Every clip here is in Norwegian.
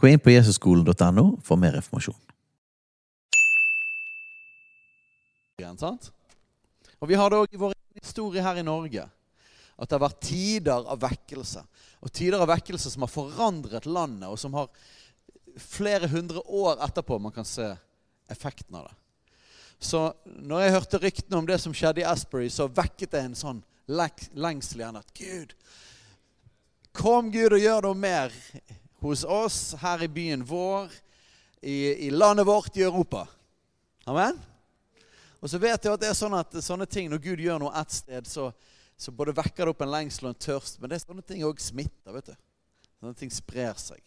Gå inn på jesusskolen.no for mer informasjon. Og vi har det òg i vår historie her i Norge. At det har vært tider av vekkelse. Og tider av vekkelse som har forandret landet, og som har flere hundre år etterpå man kan se effekten av det. Så når jeg hørte ryktene om det som skjedde i Asbury, så vekket det en sånn lengsel igjen. At Gud, kom Gud og gjør noe mer hos oss her i byen vår, i, i landet vårt, i Europa. Amen? Og så vet jeg at det er sånn at sånne ting, når Gud gjør noe ett sted, så, så både vekker det opp en lengsel og en tørst. Men det er sånne ting òg smitter. vet du. Sånne ting sprer seg.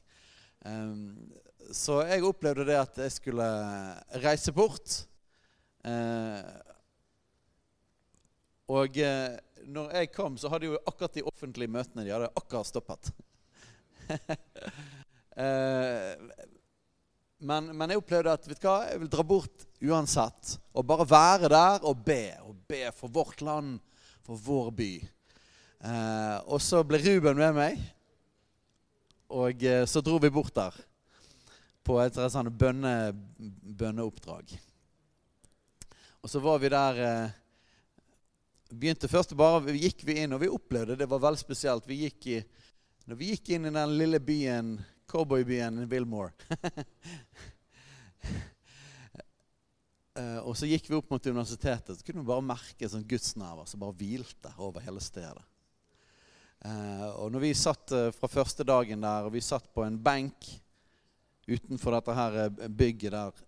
Um, så jeg opplevde det at jeg skulle reise bort. Uh, og uh, når jeg kom, så hadde jo akkurat de offentlige møtene de hadde akkurat stoppet. eh, men, men jeg opplevde at vet du hva, jeg vil dra bort uansett. Og bare være der og be. Og be for vårt land, for vår by. Eh, og så ble Ruben med meg. Og eh, så dro vi bort der på et sånn bønne, bønneoppdrag. Og så var vi der eh, begynte først bare, gikk vi inn, og vi opplevde det var veldig spesielt. Vi gikk i, når vi gikk inn i den lille byen, cowboybyen Wilmore Eh, Og så gikk vi opp mot universitetet, så kunne vi bare merke sånn gudsnerver som bare hvilte over hele stedet. Uh, og når vi satt uh, fra første dagen der, og vi satt på en benk utenfor dette her bygget der,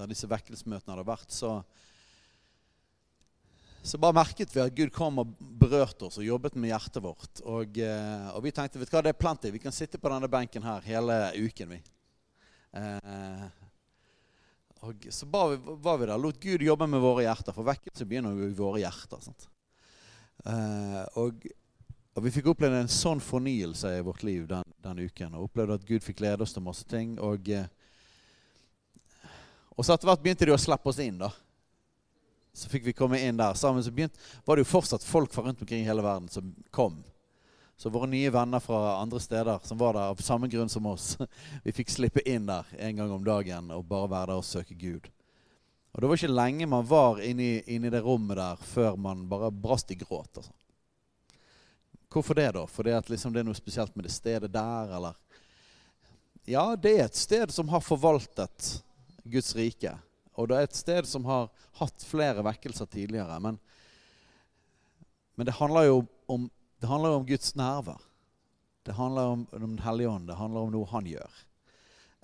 der disse vekkelsesmøtene hadde vært, så så bare merket vi at Gud kom og berørte oss og jobbet med hjertet vårt. Og, eh, og vi tenkte vet du hva, det er plenty. Vi kan sitte på denne benken her hele uken. vi. Eh, og så ba vi, var vi der, lot Gud jobbe med våre hjerter, for vekkelse begynner jo i våre hjerter. Eh, og, og vi fikk oppleve en sånn fornyelse i vårt liv den, den uken. Og opplevde at Gud fikk lede oss til masse ting. Og, eh, og så etter hvert begynte de å slippe oss inn. da. Så fikk vi komme inn der. Sammen så begynt, var det jo fortsatt folk fra rundt omkring i hele verden som kom. Så våre nye venner fra andre steder som var der av samme grunn som oss, vi fikk slippe inn der en gang om dagen og bare være der og søke Gud. Og det var ikke lenge man var inni, inni det rommet der før man bare brast i gråt. Altså. Hvorfor det, da? Fordi at liksom det er noe spesielt med det stedet der, eller Ja, det er et sted som har forvaltet Guds rike. Og det er et sted som har hatt flere vekkelser tidligere. Men, men det handler jo om, handler om Guds nærvær. Det handler om, om Den hellige ånd. Det handler om noe han gjør.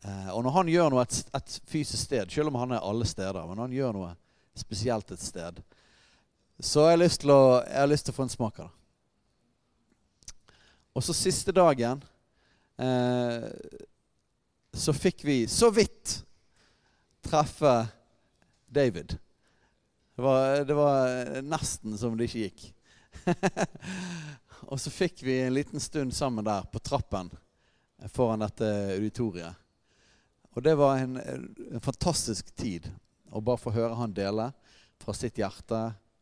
Eh, og når han gjør noe et, et fysisk sted, selv om han er alle steder, men når han gjør noe spesielt et sted, så har jeg lyst til å, lyst til å få en smak av det. Og så siste dagen eh, så fikk vi så vidt treffe David. Det var, det var nesten som det ikke gikk. og så fikk vi en liten stund sammen der på trappen foran dette auditoriet. Og det var en, en fantastisk tid å bare få høre han dele fra sitt hjerte.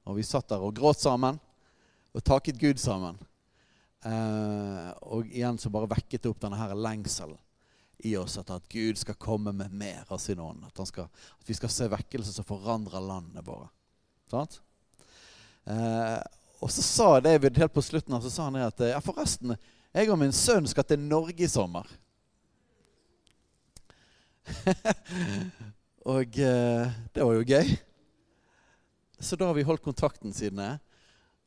Og vi satt der og gråt sammen og taket Gud sammen. Eh, og igjen så bare vekket det opp denne her lengselen i oss at, at Gud skal komme med mer av sin ånd. At, skal, at vi skal se vekkelse som forandrer landene våre. Sant? Eh, og så sa David helt på slutten så sa han at ja, forresten, jeg og min sønn skal til Norge i sommer. og eh, det var jo gøy. Så da har vi holdt kontakten siden det.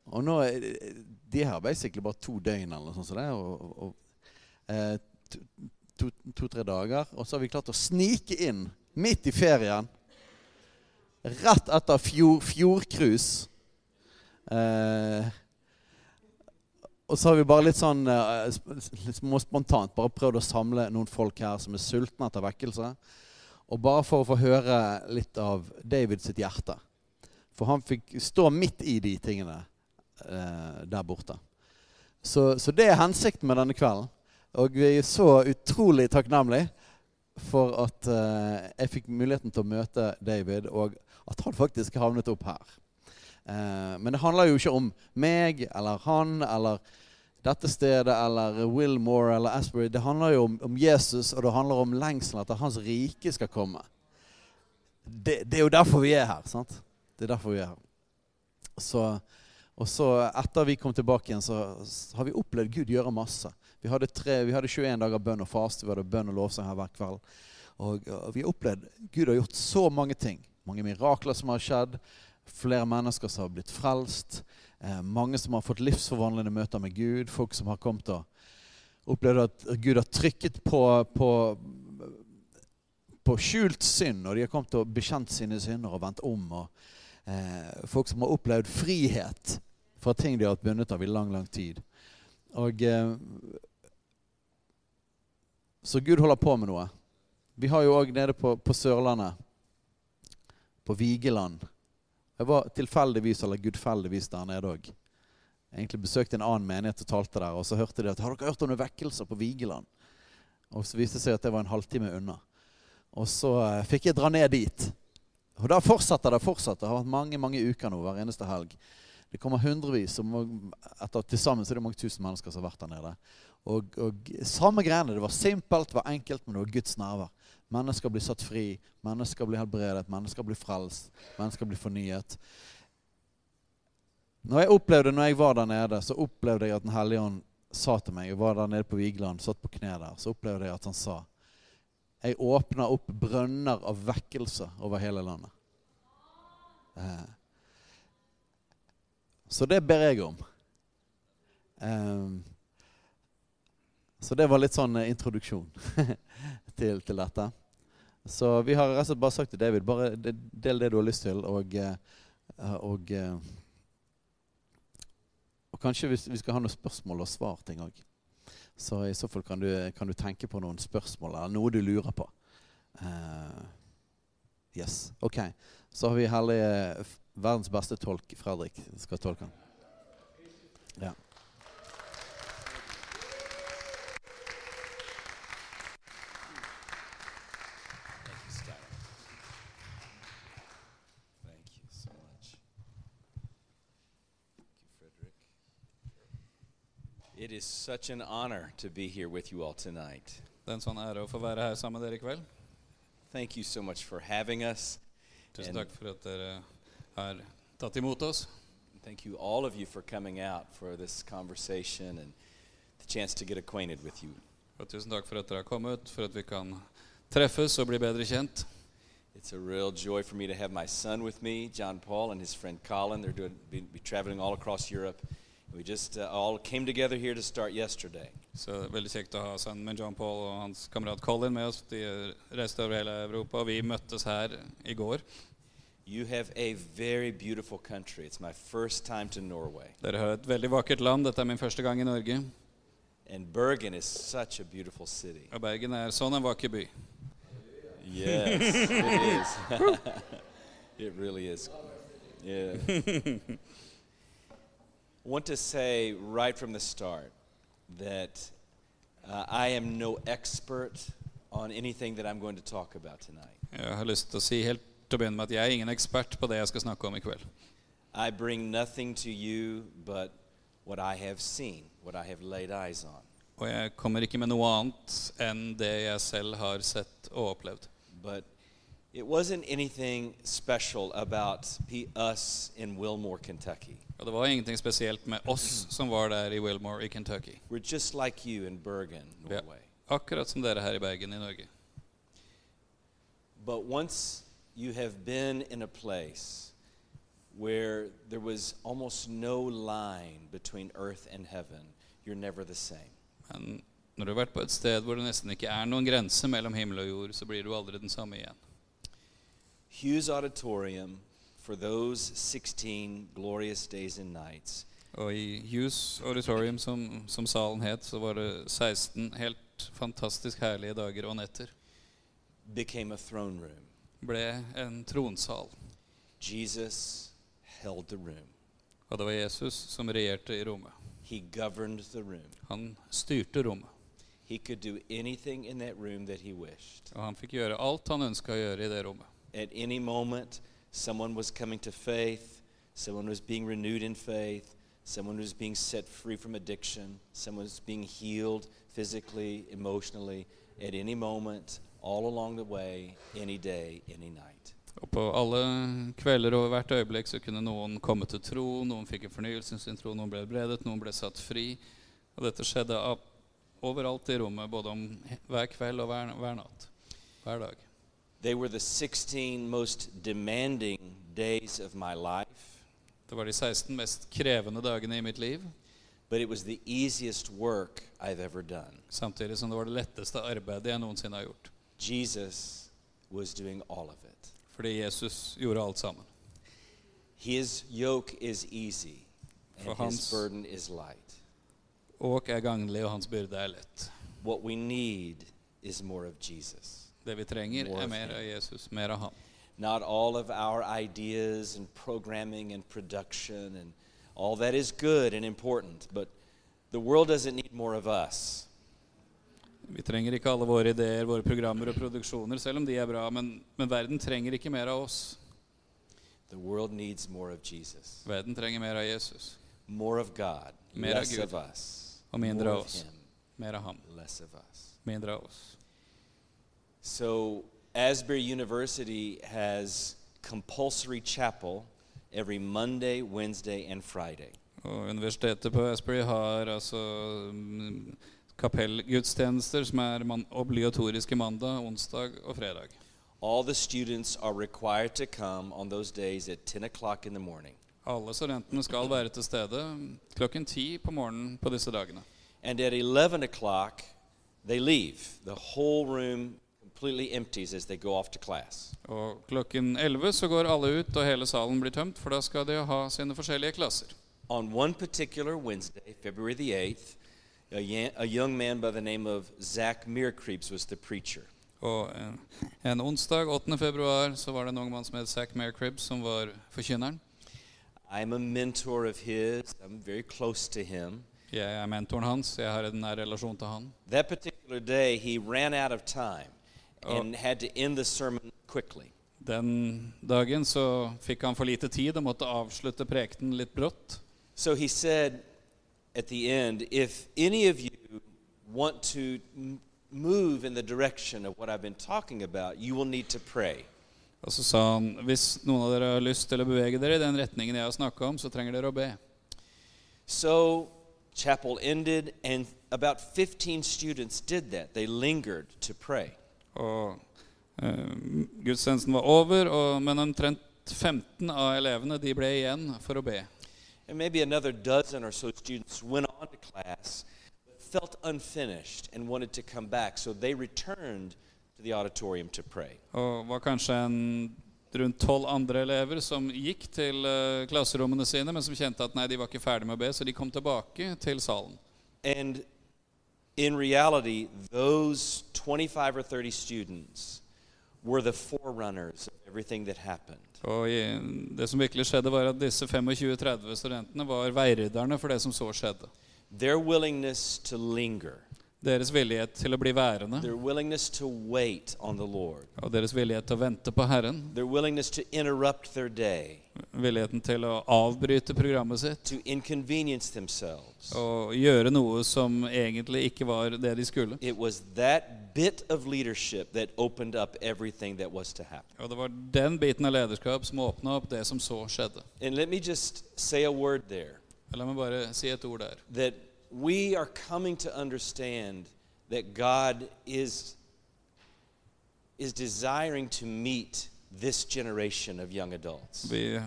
Og nå de her basically bare to døgn eller noe sånt. Så det, og, og, eh, to-tre to, dager. Og så har vi klart å snike inn midt i ferien. Rett etter fjord, fjordcruise. Eh, og så har vi bare litt sånn eh, litt spontant bare prøvd å samle noen folk her som er sultne etter vekkelse. Og bare for å få høre litt av David sitt hjerte. For han fikk stå midt i de tingene eh, der borte. Så, så det er hensikten med denne kvelden. Og vi er så utrolig takknemlige for at eh, jeg fikk muligheten til å møte David, og at han faktisk havnet opp her. Eh, men det handler jo ikke om meg eller han eller dette stedet eller Wilmore eller Asbury. Det handler jo om, om Jesus, og det handler om lengselen etter hans rike skal komme. Det, det er jo derfor vi er her. sant? Det er derfor vi er her. Så, og så etter vi kom tilbake igjen, så har vi opplevd Gud gjøre masse. Vi hadde, tre, vi hadde 21 dager bønn og faste. Vi hadde bønn og lovsang her hver kveld. Og, og vi har opplevd Gud har gjort så mange ting. Mange mirakler som har skjedd. Flere mennesker som har blitt frelst. Eh, mange som har fått livsforvandlende møter med Gud. Folk som har kommet og opplevd at Gud har trykket på, på, på skjult synd, og de har kommet og bekjent sine synder og vendt om. Og, eh, folk som har opplevd frihet fra ting de har vært bundet av i lang, lang tid. Og eh, Så Gud holder på med noe. Vi har jo òg nede på, på Sørlandet, på Vigeland Jeg var tilfeldigvis eller gudfeldigvis der nede òg. Egentlig besøkte en annen menighet og talte der, og så hørte de at har dere hørt om noen vekkelser på Vigeland? Og så viste det seg at det var en halvtime unna. Og så eh, fikk jeg dra ned dit. Og da fortsetter det fortsatt. Det har vært mange mange uker nå hver eneste helg. Det kommer hundrevis, og etter til sammen så er det mange tusen mennesker som har vært der nede. Og, og samme greiene. Det var simpelt, det var enkelt, men det var Guds nærvær. Mennesker blir satt fri, mennesker blir helbredet, mennesker blir frelst, mennesker blir fornyet. Når jeg opplevde, når jeg var der nede, så opplevde jeg at Den hellige ånd sa til meg Jeg var der nede på Vigeland, satt på kne der. Så opplevde jeg at han sa Jeg åpna opp brønner av vekkelse over hele landet. Eh, så det ber jeg om. Så det var litt sånn eh, introduksjon til, til dette. Så vi har rett og slett bare sagt til David bare del det du har lyst til, og, eh, og, eh, og kanskje vi skal ha noen spørsmål og svar-ting òg. Så i så fall kan du, kan du tenke på noen spørsmål eller noe du lurer på. Uh, yes, ok. Så har vi herlige verdens beste tolk, Fredrik, skal tolke han. Ja. Is such an honor to be here with you all tonight. Det er en sånn ære å få være her sammen med dere i kveld. Thank you so much for having us. Tusen takk for at dere har tatt imot oss. Thank you, all of you, for coming out for this conversation and the chance to get acquainted with you. Og tusen takk for at dere har kommet, for at vi kan treffes og bli bedre kjent. It's a real joy for me to have my son with me, John Paul, and his friend Colin. They're doing, be, be traveling all across Europe. We just uh, all came together here to start yesterday. Så det er veldig kjekt å ha sønnen min John Paul og hans kamerat Colin med oss. De reiste over hele Europa, og vi møttes her i går. You have a very beautiful country. It's my first time to Norway. Dere har et veldig vakkert land. Dette er min første gang i Norge. And Bergen is such a beautiful city. Og Bergen er sånn en vakker by. Yes, it is. it really is. Yeah. I want to say right from the start that uh, I am no expert on anything that I'm going to talk about tonight. Jeg har lyst til å si helt til å begynne med at jeg er ingen ekspert på det jeg skal snakke om i. I bring nothing to you but what I have seen, what I have laid eyes on. Og jeg kommer ikke med noe annet enn det jeg selv har sett og opplevd. But it wasn't anything special about us in Wilmore, Kentucky. Og det var ingenting spesielt med oss som var der i Wilmore i Kentucky. We're just like you in Bergen, Ja. Norway. Akkurat som dere her i Bergen i Norge. But once you have been in a place where there was almost no line between earth and heaven, you're never the same. Men når du har vært på et sted hvor det nesten ikke er noen grense mellom himmel og jord, så blir du aldri den samme igjen. Hughes Auditorium, for those 16 glorious days and nights, Og i Hughes Auditorium, som, som salen het, så var det 16 helt fantastisk herlige dager og netter. Became a throne room. Ble en tronsal. Jesus held the room. Og det var Jesus som regjerte i rommet. He governed the room. Han styrte rommet. He could do anything in that room that he wished. Og han fikk gjøre alt han ønska å gjøre i det rommet. At any moment, someone was coming to faith, someone was being renewed in faith, someone was being set free from addiction, someone was being healed physically, emotionally, at any moment, all along the way, any day, any night. Og på alle kvelder og hvert øyeblikk så kunne noen komme til tro, noen fikk en fornyelse sin tro, noen ble bredet, noen ble satt fri. Og dette skjedde overalt i rommet, både om hver kveld og hver, hver natt. Hver dag. They were the 16 most demanding days of my life, Det var de 16 mest krevende dagene i mitt liv, but it was the easiest work I've ever done. samtidig som det var det letteste arbeidet jeg noensinne har gjort. Jesus was doing all of it. Fordi Jesus gjorde alt sammen. His yoke is easy, and his burden is light. Åk er gagnlig, og hans byrde er lett. What we need is more of Jesus. Det vi trenger, er mer av Jesus, mer av han. Not all of our ideas and programming and production and all that is good and important, but the world doesn't need more of us. Vi trenger ikke alle våre ideer, våre programmer og produksjoner, selv om de er bra. Men, men verden trenger ikke mer av oss. The world needs more of Jesus, Verden trenger mer av Jesus. more of God, Mer av less Gud. of us, Og mindre more av of oss. Him, Mer av ham, less of us. mindre av oss. So, Asbury University has compulsory chapel every Monday, Wednesday, and Friday. Og universitetet på Asbury har altså mm, kapellgudstjenester som er man obligatoriske mandag, onsdag og fredag. All the students are required to come on those days at 10 o'clock in the morning. Alle studentene skal være til stede klokken ti på morgenen på disse dagene. And at 11 o'clock, they leave. The whole room completely empties as they go off to class. Og klokken 11 så går alle ut, og hele salen blir tømt, for da skal de ha sine forskjellige klasser. On one particular Wednesday, February the 8th, a, young man by the name of Zach Mearcreeps was the preacher. Og en, en onsdag 8. februar så var det en ung mann som het Zach Marecribb, som var forkynneren. I'm a mentor of his. I'm very close to him. Jeg er mentoren hans, jeg har en nær relasjon til han. That particular day, he ran out of time. And had to end the sermon quickly. Den dagen så fikk han for lite tid og måtte avslutte prekenen litt brått. So he said at the end, if any of you want to move in the direction of what I've been talking about, you will need to pray. Og så sa han hvis noen av dere har lyst til å bevege dere i den retningen jeg har snakka om, så trenger dere å be. So chapel ended, and about 15 students did that. They lingered to pray. Og eh, Gudstjenesten var over, og, men omtrent 15 av elevene de ble igjen for å be. And maybe another dozen or so students went on to class, but felt unfinished and wanted to come back. So they returned to the auditorium to pray. Og var kanskje en, rundt tolv andre elever som gikk til eh, klasserommene sine, men som kjente at nei, de var ikke ferdig med å be, så de kom tilbake til salen. And in reality, those 25 or 30 students were the forerunners of everything that happened. Og det som virkelig skjedde, var at disse 25-30 studentene var veirydderne for det som så skjedde. Their willingness to linger, Deres villighet til å bli værende, their willingness to wait on the Lord, og deres villighet til å vente på Herren, their willingness to interrupt their day, villigheten til å avbryte programmet sitt, og gjøre noe som egentlig ikke var det de skulle. Og det var den biten av lederskap som åpna opp det som så skjedde. La meg bare si et ord der. that we are coming to understand that God is is desiring to meet this generation of young adults. Vi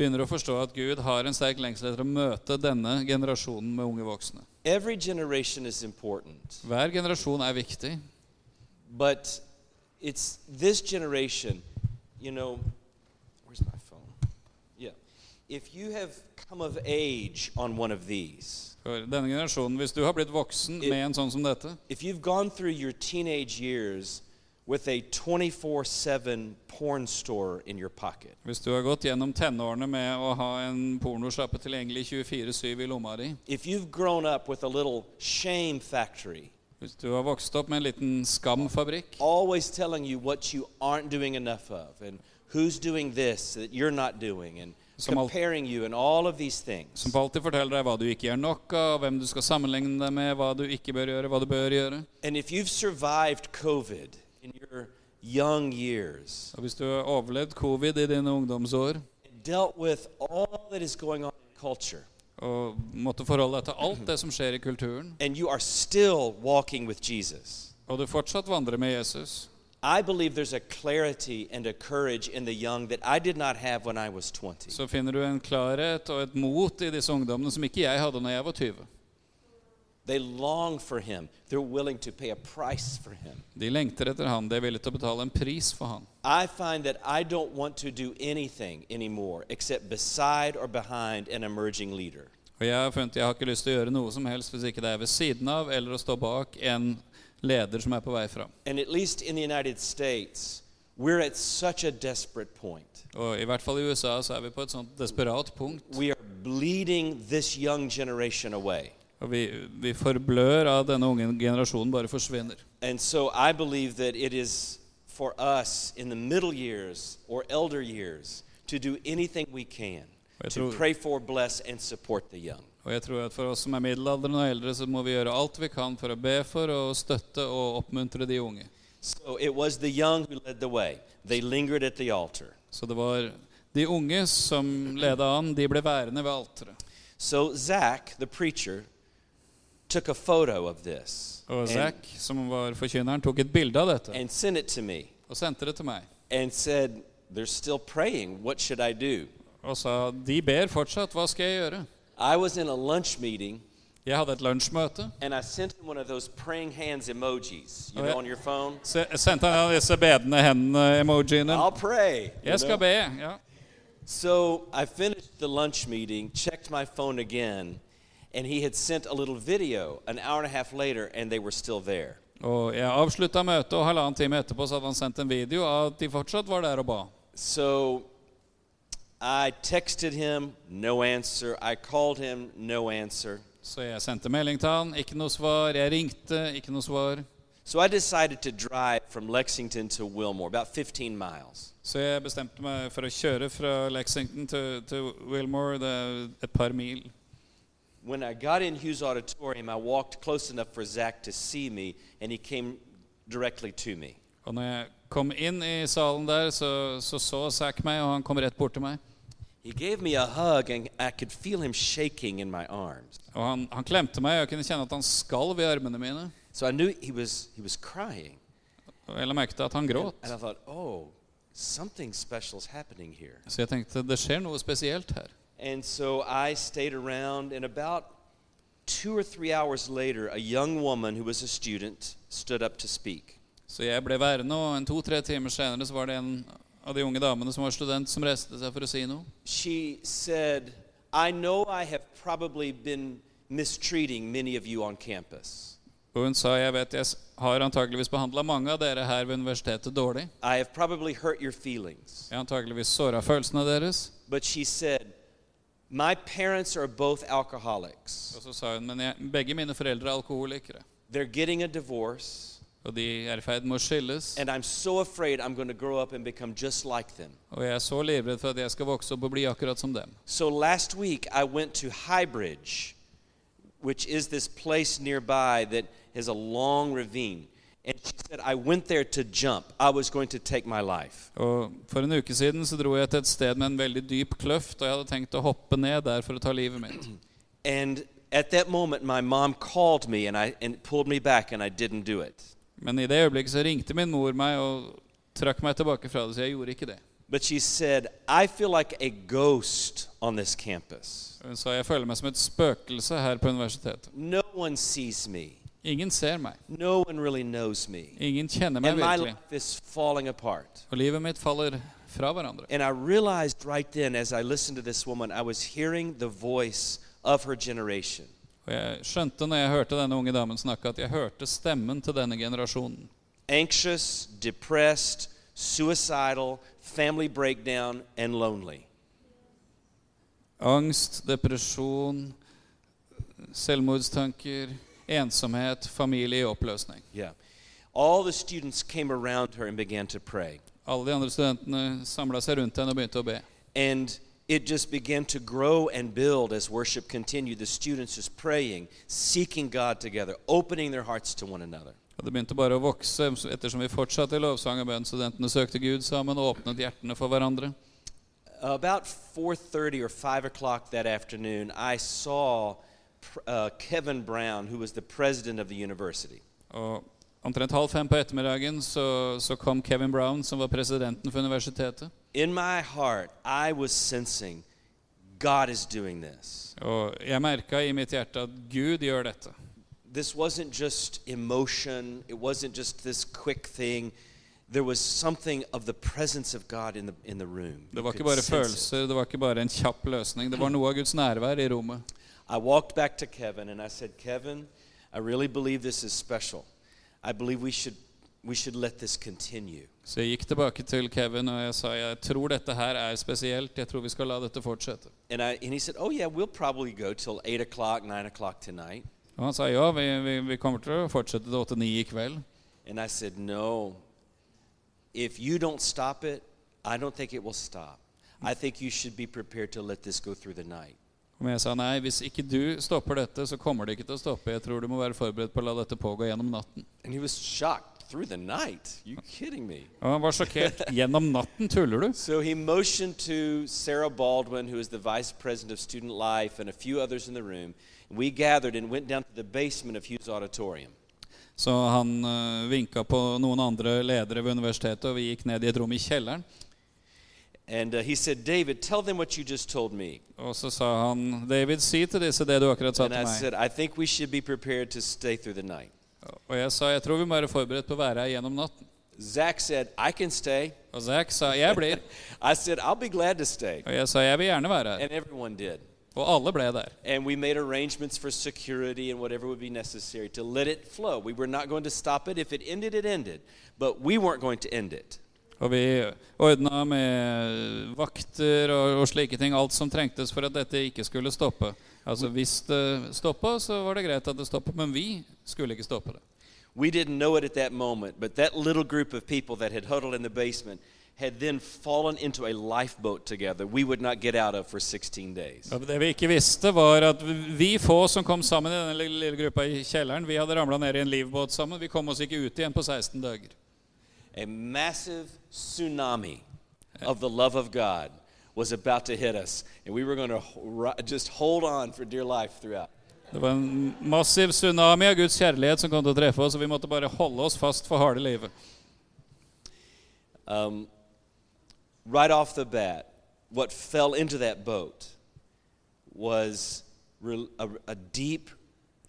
begynner å forstå at Gud har en sterk lengsel etter å møte denne generasjonen med unge voksne. Every generation is important, Hver generasjon er viktig, but it's this generation, you know, where's my phone? Yeah. if you have come of age on one of these, For denne generasjonen, hvis du har blitt voksen med en sånn som dette, if you've gone through your teenage years with a 24 7 porn store in your pocket, hvis du har gått gjennom tenårene med å ha en pornosjappe tilgjengelig 24-7 i lomma di, if you've grown up with a little shame factory, hvis du har vokst opp med en liten skamfabrikk always telling you what you aren't doing enough of and who's doing this that you're not doing and comparing you and all of these things. som alltid forteller deg hva du ikke gjør nok av, hvem du skal sammenligne deg med, hva du ikke bør gjøre, hva du bør gjøre. And if you've survived COVID in your young years, Og hvis du har overlevd covid i dine ungdomsår dealt with all that is going on in culture, og måtte forholde deg til alt det som skjer i kulturen, and you are still walking with Jesus, og du fortsatt vandrer med Jesus, I believe there's a clarity and a courage in the young that I did not have when I was 20. så finner du en klarhet og et mot i disse ungdommene som ikke jeg hadde når jeg var 20. They long for him. They're willing to pay a price for him. De lengter etter han, de er villige til å betale en pris for han. I find that I don't want to do anything anymore except beside or behind an emerging leader. Og jeg har funnet jeg har lyst til å gjøre noe som helst hvis ikke det er ved siden av eller å stå bak en leder som er på vei fram. And at least in the United States, we're at such a desperate point. Og i hvert fall i USA så er vi på sånt desperat punkt. We are bleeding this young generation away. Og vi, vi forblør av denne unge generasjonen bare forsvinner. And so I believe that it is for us in the middle years or elder years to do anything we can Jeg to tror- pray for, bless, and support the young. Og jeg tror at for oss som er middelaldrende og eldre, så må vi gjøre alt vi kan for å be for og støtte og oppmuntre de unge. So it was the young who led the way. They lingered at the altar. Så det var de unge som ledet an, de ble værende ved alteret. So Zach, the preacher, took a photo of this Og and, som var forkynneren, tok et bilde av dette and sent it to me og sendte det til meg. and said, They're still praying. What should I do? Og sa de ber fortsatt, hva skal jeg gjøre? I was in a lunch meeting Jeg hadde et lunsjmøte. and I sent him one of those praying hands emojis, you Oh, know, on your phone. Så jeg sendte han en av disse bedende hendene-emojiene. I'll pray. you Jeg skal know? be. ja. So I finished the lunch meeting, checked my phone again, and he had sent a little video an hour and a half later, and they were still there. Og jeg avslutta møtet, og halvannen time etterpå så hadde han sendt en video av at de fortsatt var der og ba. So I texted him, no answer. I called him, no answer. Så jeg sendte melding til han, ikke noe svar. Jeg ringte, ikke noe svar. So I decided to drive from Lexington to Wilmore, about 15 miles. Så jeg bestemte meg for å kjøre fra Lexington til, til Wilmore. Det er et par mil. When I got in Hughes Auditorium, I walked close enough for Zach to see me, and he came directly to me. Og når jeg kom inn i salen der, så så, så Zach meg, og han kom rett bort til meg. He gave me a hug, and I could feel him shaking in my arms. Og han, han klemte meg, og jeg kunne kjenne at han skalv i armene mine. So I knew he was, he was crying. Og jeg la merke til at han gråt. And I thought, oh, something special's happening here. Så jeg tenkte det skjer noe spesielt her. And so I stayed around, and about two or three hours later, a young woman who was a student stood up to speak. Så jeg ble værende, og en to-tre timer senere så var det en av de unge damene som var student, som reiste seg for å si noe. She said, I know I have probably been mistreating many of you on campus. Og hun sa jeg vet jeg har antageligvis behandla mange av dere her ved universitetet dårlig. I have probably hurt your feelings. Jeg har antageligvis såra følelsene deres. But she said, My parents are both alcoholics. Og så sa hun men jeg, begge mine foreldre er alkoholikere. They're getting a divorce, Og de er i ferd med å skilles. and I'm so afraid I'm going to grow up and become just like them. Og jeg er så livredd for at jeg skal vokse opp og bli akkurat som dem. So last week I went to Highbridge, which is this place nearby that has a long ravine. And she said, I went there to jump. I was going to take my life. Og For en uke siden så dro jeg til et sted med en veldig dyp kløft, og jeg hadde tenkt å hoppe ned der for å ta livet mitt. And at that moment, my mom called me and, I, and pulled me back, and I didn't do it. Men i det øyeblikket så ringte min mor meg og trakk meg tilbake fra det, så jeg gjorde ikke det. But she said, I feel like a ghost on this campus. Hun sa jeg føler meg som et spøkelse her på universitetet. No one sees me, Ingen ser meg. no one really knows me. Ingen kjenner meg And my virkelig. life is falling apart. Og livet mitt faller fra hverandre. And I realized right then, as I listened to this woman, I was hearing the voice of her generation. Og jeg skjønte når jeg hørte denne unge damen snakke, at jeg hørte stemmen til denne generasjonen. Anxious, depressed, suicidal, family breakdown, and lonely. Angst, depresjon, selvmordstanker, ensomhet, familie i oppløsning. Yeah. All the students came around her and began to pray. Alle de andre studentene samla seg rundt henne begynte å be. And it just began to grow and build as worship continued. The students just praying, seeking God together, opening their hearts to one another. Det begynte bare å vokse ettersom vi fortsatte i lovsang og bønn. Studentene søkte Gud sammen og åpnet hjertene for hverandre. About 4:30 or 5 o'clock that afternoon, I saw uh, Kevin Brown, who was the president of the university. Og Omtrent halv fem på ettermiddagen så, så kom Kevin Brown, som var presidenten for universitetet. In my heart, I was sensing God is doing this. Og jeg merka i mitt hjerte at Gud gjør dette. This wasn't just emotion, it wasn't just this quick thing. There was something of the presence of God in the, in the room. Det var ikke bare følelser, det var ikke bare en kjapp løsning. Det var noe av Guds nærvær i rommet. I walked back to Kevin and I said, Kevin, I really believe this is special. I believe we should, we should let this continue. Så jeg gikk tilbake til Kevin og jeg sa jeg tror dette her er spesielt. Jeg tror vi skal la dette fortsette. And, I, and he said, Oh, yeah, we'll probably go till 8 o'clock, 9 o'clock tonight. Og han sa ja, vi, vi, vi kommer til å fortsette til åtte-ni i kveld. And I said, No. If you don't stop it, I don't think it will stop. I think you should be prepared to let this go through the night. Men jeg sa nei, hvis ikke du stopper dette, så kommer det ikke til å stoppe. Jeg tror du må være forberedt på å la dette pågå gjennom natten. And he was shocked through the night. You kidding me? Og han var sjokkert. Gjennom natten, tuller du? So he motioned to Sarah Baldwin, who is the vice president of student life, and a few others in the room. We gathered and went down to the basement of Hughes Auditorium. Så han uh, vinka på noen andre ledere ved universitetet, og vi gikk ned i et rom i kjelleren. And uh, he said, David, tell them what you just told me. Og så sa han, David, si til disse det du akkurat sa And I said, I think we should be prepared to stay through the night. Og jeg sa, jeg tror vi må være forberedt på å være her gjennom natten. Zach said, I can stay. Og Zack sa, jeg blir. I said, I'll be glad to stay. Og jeg sa, jeg vil gjerne være her. And everyone did. Og alle ble der. And we made arrangements for security and whatever would be necessary to let it flow. We were not going to stop it. If it ended, it ended. But we weren't going to end it. Og vi ordna med vakter og, og slike ting, alt som trengtes for at dette ikke skulle stoppe. Altså Hvis det stoppa, så var det greit at det stoppa, men vi skulle ikke stoppe det. We didn't know it at that moment, but that little group of people that had huddled in the basement had then fallen into a lifeboat together we would not get out of for 16 days. Det vi ikke visste, var at vi få som kom sammen i denne lille, gruppa i kjelleren, vi hadde ramla ned i en livbåt sammen. Vi kom oss ikke ut igjen på 16 dager. A massive tsunami of the love of God was about to hit us, and we were going to just hold on for dear life throughout. Det var en massiv tsunami av Guds kjærlighet som kom til å treffe oss, og vi måtte bare holde oss fast for harde livet. Um, right off the bat, what fell into that boat was a, a deep,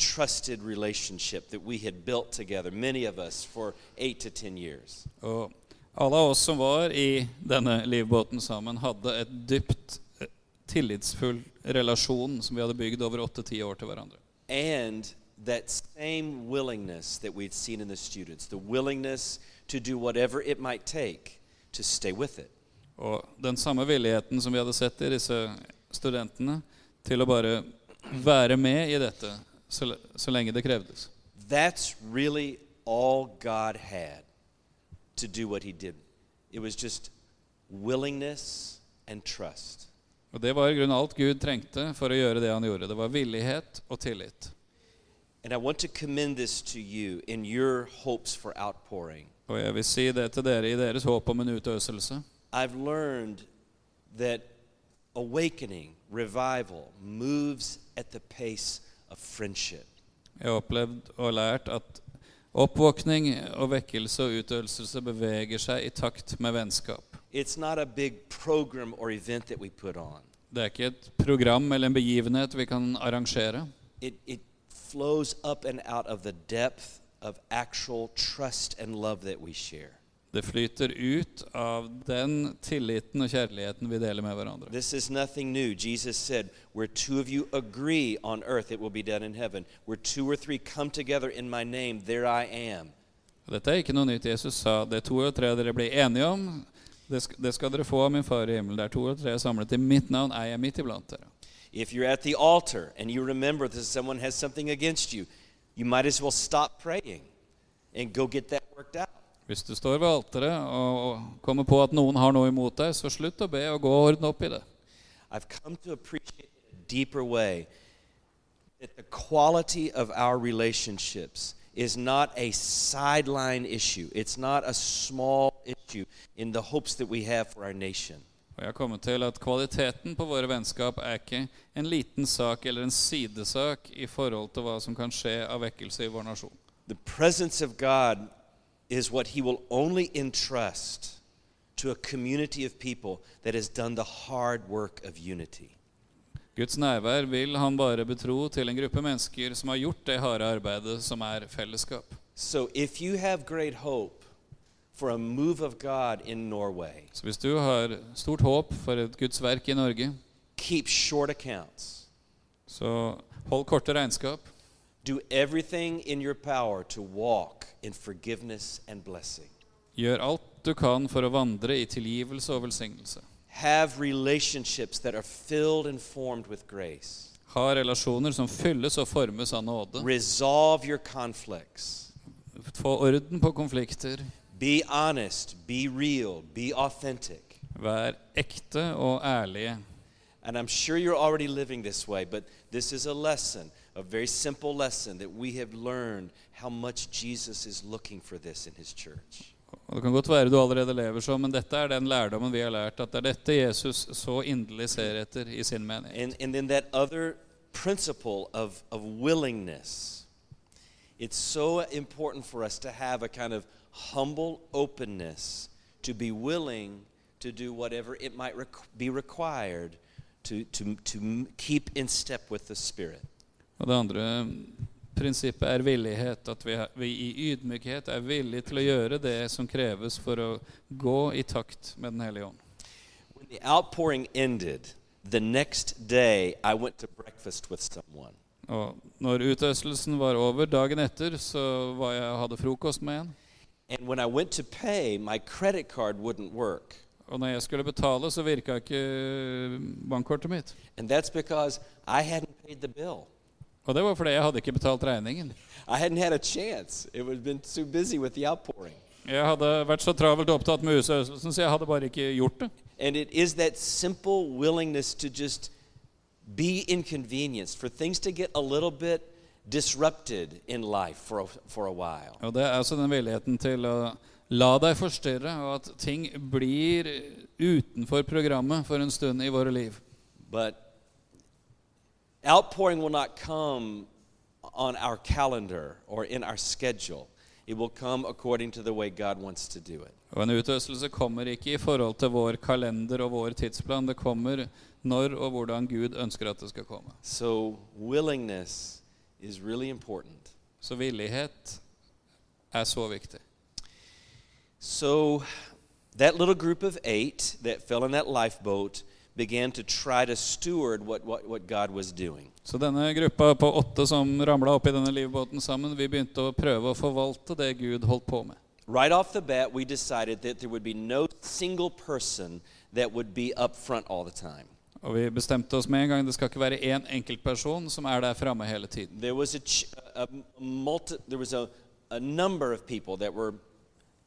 trusted relationship that we had built together, many of us, for eight to ten years. Og alle av oss som var i denne livbåten sammen, hadde et dypt eh, tillitsfull relasjon som vi hadde bygd over åtte-ti år til hverandre. And that same willingness that we'd seen in the students, the willingness to do whatever it might take to stay with it. Og den samme villigheten som vi hadde sett i disse studentene, til å bare være med i dette så, så lenge det krevdes. That's really all God had to do what He did. It was just willingness and trust. Og det var i alt Gud trengte for å gjøre det han gjorde. Det var villighet og tillit. And I want to commend this to you in your hopes for outpouring. Og jeg vil si det til dere i deres håp om en utøselse. I've learned that awakening, revival, moves at the pace of friendship. Jeg har opplevd og lært at oppvåkning og vekkelse og utøvelse beveger seg i takt med vennskap. It's not a big program or event that we put on. Det er ikke et program eller en begivenhet vi kan arrangere. It, it flows up and out of the depth of actual trust and love that we share. Det flyter ut av den tilliten og kjærligheten vi deler med hverandre. This is nothing new. Jesus said, Where two of you agree on earth, it will be done in heaven. Where two or three come together in my name, there I am. Dette er ikke noe nytt. Jesus sa det to og tre dere blir enige om. Det skal, det skal dere få av min far i himmelen. Det er to og tre samlet i mitt navn, er jeg midt iblant dere. If you're at the altar and you remember that someone has something against you, you might as well stop praying and go get that worked out. Hvis du står ved alteret og kommer på at noen har noe imot deg, så slutt å be og gå og ordne opp i det. I've come to appreciate in a deeper way that the quality of our relationships is not a sideline issue. It's not a small issue in the hopes that we have for our nation. Og jeg har kommet til at kvaliteten på våre vennskap er ikke en liten sak eller en sidesak i forhold til hva som kan skje av vekkelse i vår nasjon. The presence of God is what He will only entrust to a community of people that has done the hard work of unity. Guds nærvær vil han bare betro til en gruppe mennesker som har gjort det harde arbeidet som er fellesskap. So if you have great hope for a move of God in Norway, Så hvis du har stort håp for et Guds verk i Norge, keep short accounts. så hold korte regnskap. Do everything in your power to walk in forgiveness and blessing. Gjør alt du kan for å vandre i tilgivelse og velsignelse. Have relationships that are filled and formed with grace. Ha relasjoner som fylles og formes av nåde. Resolve your conflicts. Få orden på konflikter. Be honest, be real, be authentic. Vær ekte og ærlige. And I'm sure you're already living this way, but this is a lesson, a very simple lesson that we have learned how much Jesus is looking for this in his church. Og Det kan godt være du allerede lever sånn, men dette er den lærdommen vi har lært. At det er dette Jesus så inderlig ser etter i sin menighet. And, and then that other principle of, of willingness. It's so important for us to have a kind of humble openness to be willing to do whatever it might be required to, to, to keep in step with the Spirit. Og det andre prinsippet er villighet. At vi, vi i ydmykhet er villige til å gjøre det som kreves for å gå i takt med Den hellige ånd. The outpouring ended, the next day I went to breakfast with someone. Og når utøstelsen var over dagen etter, så var jeg hadde frokost med en. And when I went to pay, my credit card wouldn't work. Og når jeg skulle betale, så virka ikke bankkortet mitt. And that's because I hadn't paid the bill. Og det var fordi jeg hadde ikke betalt regningen. I hadn't had a chance. It would have been too busy with the outpouring. Jeg hadde vært så travelt opptatt med husøvelsen, så jeg hadde bare ikke gjort det. And it is that simple willingness to just be inconvenienced, for things to get a little bit disrupted in life for a, for a while. Og det er altså den villigheten til å la deg forstyrre, og at ting blir utenfor programmet for en stund i våre liv. But outpouring will not come on our calendar or in our schedule. It will come according to the way God wants to do it. Og en utøselse kommer ikke i forhold til vår kalender og vår tidsplan. Det kommer når og hvordan Gud ønsker at det skal komme. So, willingness is really important. Så villighet er så viktig. So, that little group of eight that fell in that lifeboat began to try to steward what, what, what God was doing. Så denne gruppa på åtte som ramla oppi denne livbåten sammen, vi begynte å prøve å forvalte det Gud holdt på med. Right off the bat, we decided that there would be no single person that would be up front all the time. Og vi bestemte oss med en gang det skal ikke være én enkeltperson som er der framme hele tiden. There was a, a, a multi, there was a, a number of people that were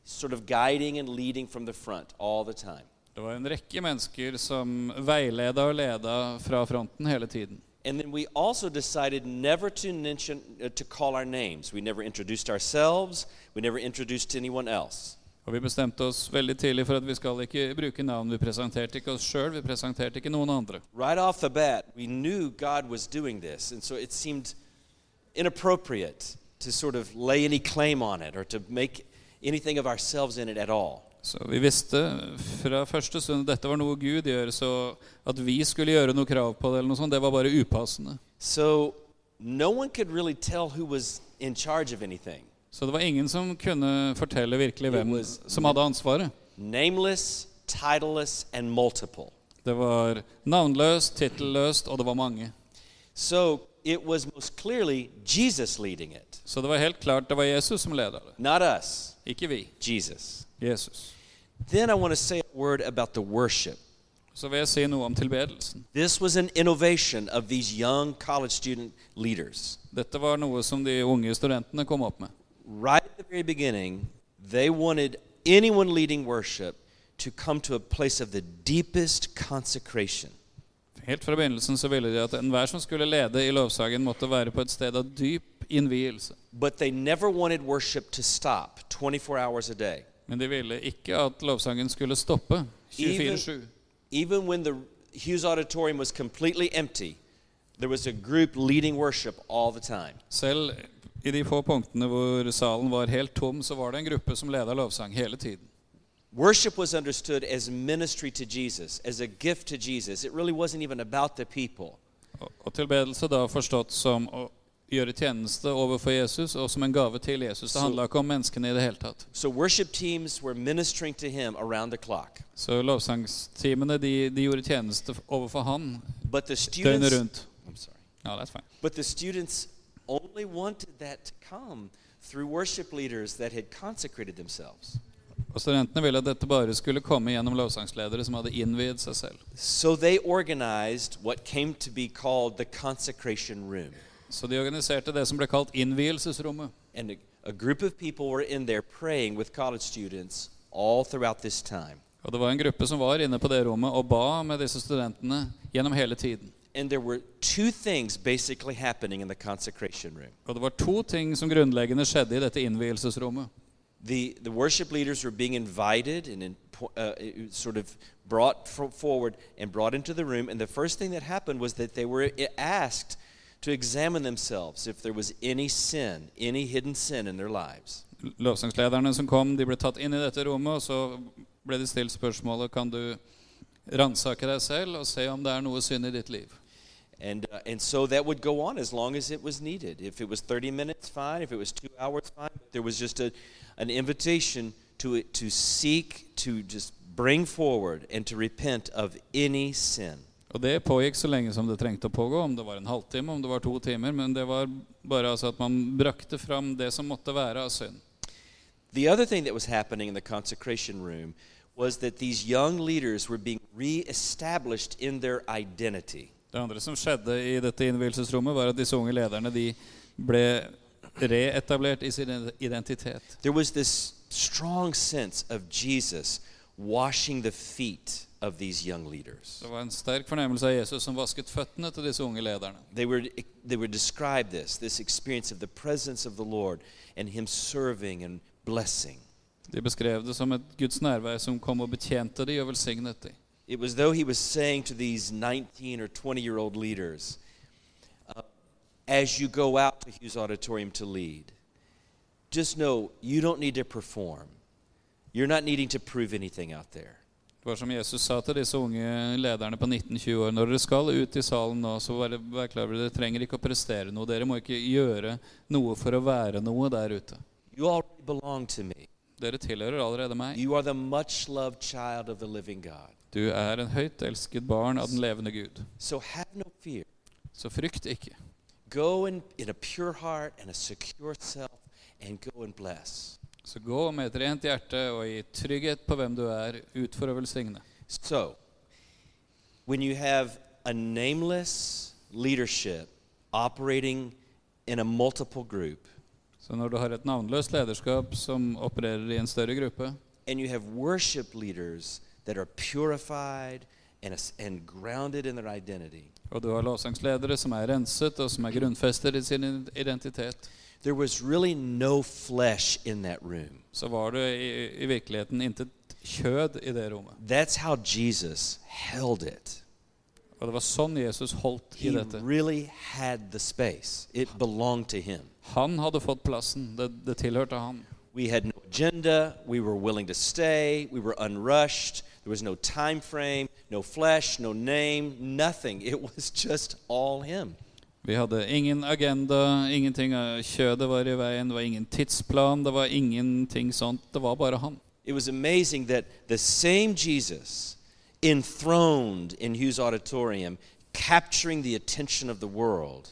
sort of guiding and leading from the front all the time. Det var en rekke mennesker som veileda og leda fra fronten hele tiden. And then we also decided never to mention, uh, to call our names. We never introduced ourselves. We never introduced anyone else. Og vi bestemte oss veldig tidlig for at vi skal ikke bruke navn. Vi presenterte ikke oss sjøl, vi presenterte ikke noen andre. Right off the bat, we knew God was doing this, and so it seemed inappropriate to sort of lay any claim on it or to make anything of ourselves in it at all. Så vi visste fra første stund at dette var noe Gud gjør, så at vi skulle gjøre noe krav på det, eller noe sånt, det var bare upassende. So no really tell who was in charge of anything. Så det var ingen som kunne fortelle virkelig hvem som hadde ansvaret. nameless, titleless, and multiple. Det var navnløst, tittelløst, og det var mange. So it was most clearly Jesus leading it, Så det var helt klart det var Jesus som leda det, not us, ikke vi. Jesus. Jesus. Then I want to say a word about the worship. Så vil jeg si noe om tilbedelsen. This was an innovation of these young college student leaders. Dette var noe som de unge studentene kom opp med. Right at the very beginning, they wanted anyone leading worship to come to a place of the deepest consecration. Helt fra begynnelsen så ville de at enhver som skulle lede i lovsagen, måtte være på et sted av dyp innvielse. But they never wanted worship to stop 24 hours a day. Men de ville ikke at lovsangen skulle stoppe 24-7. Even when the Hughes Auditorium was completely empty, there was a group leading worship all the time. Selv i de få punktene hvor salen var helt tom, så var det en gruppe som leda lovsang hele tiden. Worship was understood as ministry to Jesus, as a gift to Jesus. It really wasn't even about the people. Og, tilbedelse da forstått som gjøre tjeneste overfor Jesus og som en gave til Jesus. Det handla ikke om menneskene i det hele tatt. So worship teams were ministering to him around the clock. Så lovsangsteamene de, de gjorde tjeneste overfor han døgnet rundt. I'm sorry. No, that's fine. But the students only wanted that to come through worship leaders that had consecrated themselves. Og studentene ville at dette bare skulle komme gjennom lovsangsledere som hadde innviet seg selv. So they organized what came to be called the consecration room. Så de organiserte det som ble kalt innvielsesrommet. And a, a group of people were in there praying with college students all throughout this time. Og det var en gruppe som var inne på det rommet og ba med disse studentene gjennom hele tiden. And there were two things basically happening in the consecration room. Og det var to ting som grunnleggende skjedde i dette innvielsesrommet. The, the worship leaders were being invited and in, uh, sort of brought forward and brought into the room. And the first thing that happened was that they were asked to examine themselves if there was any sin, any hidden sin in their lives. Lovsangslederne som kom, de ble tatt inn i dette rommet, og så ble de stilt spørsmålet kan du ransake deg selv og se om det er noe synd i ditt liv. And, uh, and so that would go on as long as it was needed. If it was 30 minutes, fine. If it was two hours, fine. But there was just a, an invitation to, to seek, to just bring forward, and to repent of any sin. Og det pågikk så lenge som det trengte å pågå, om det var en halvtime, om det var to timer, men det var bare altså at man brakte fram det som måtte være av synd. The other thing that was happening in the consecration room was that these young leaders were being reestablished in their identity. Det andre som skjedde i dette innvielsesrommet, var at disse unge lederne de ble reetablert i sin identitet. There was this strong sense of Jesus washing the feet of these young leaders. Det var en fornemmelse av Jesus som vasket føttene til disse unge lederne. They were they would describe this this experience of the presence of the Lord and him serving and blessing. De beskrev det som et Guds nærvær som kom betjente de og velsignet de. It was though he was saying to these 19 or 20 year old leaders, uh, as you go out to Hughes Auditorium to lead, just know you don't need to perform. You're not needing to prove anything out there. Det var som Jesus sa til disse unge lederne på 19-20 år. Når dere skal ut i salen nå, så vær, vær klar over dere trenger ikke å prestere noe. Dere må ikke gjøre noe for å være noe der ute. You to me. Dere tilhører allerede meg. You are the much loved child of the God. Du er en høyt elsket barn av den levende Gud. So have no fear. Så frykt ikke. Gå in, in a pure heart and a secure self and go and bless. Så gå med et rent hjerte og i trygghet på hvem du er, ut for å velsigne. So, when you have a nameless leadership operating in a multiple group, Så når du har et navnløst lederskap som opererer i en større gruppe, and you have worship leaders that are purified and, and grounded in their identity, og du har lovsangsledere som er renset og som er grunnfestet i sin identitet, there was really no flesh in that room. så var det i, i virkeligheten intet kjød i det rommet. That's how Jesus held it. Og det var sånn Jesus holdt i He really had the space, it belonged to him. Han hadde fått plassen. Det, det tilhørte han. We had no agenda. We were willing to stay. We were unrushed. There was no time frame, no flesh, no name, nothing. It was just all Him. Vi hadde ingen agenda, ingenting av kjødet var i veien, det var ingen tidsplan, det var ingenting sånt. Det var bare han. It was amazing that the same Jesus, enthroned in Hughes Auditorium, capturing the attention of the world,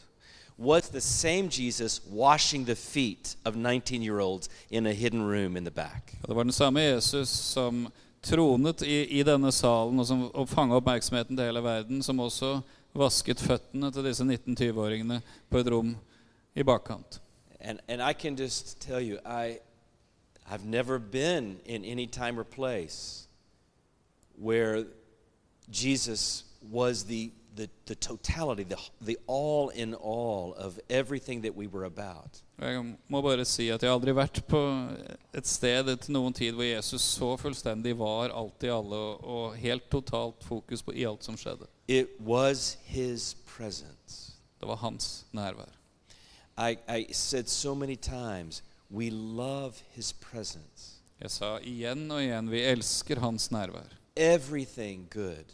was the same Jesus washing the feet of 19 year olds in a hidden room in the back. Det var den samme Jesus som tronet i, i denne salen og som og fanga oppmerksomheten til hele verden, som også vasket føttene til disse 19-20-åringene på et rom i bakkant. And, and I can just tell you, I, I've never been in any time or place where Jesus was the, the, the totality, the, the all in all of everything that we were about. Jeg må bare si at jeg har aldri vært på et sted til noen tid hvor Jesus så fullstendig var alt i alle og, og helt totalt fokus på i alt som skjedde. It was His presence. Det var hans nærvær. I, I said so many times, we love His presence. Jeg sa igjen og igjen vi elsker hans nærvær. Everything good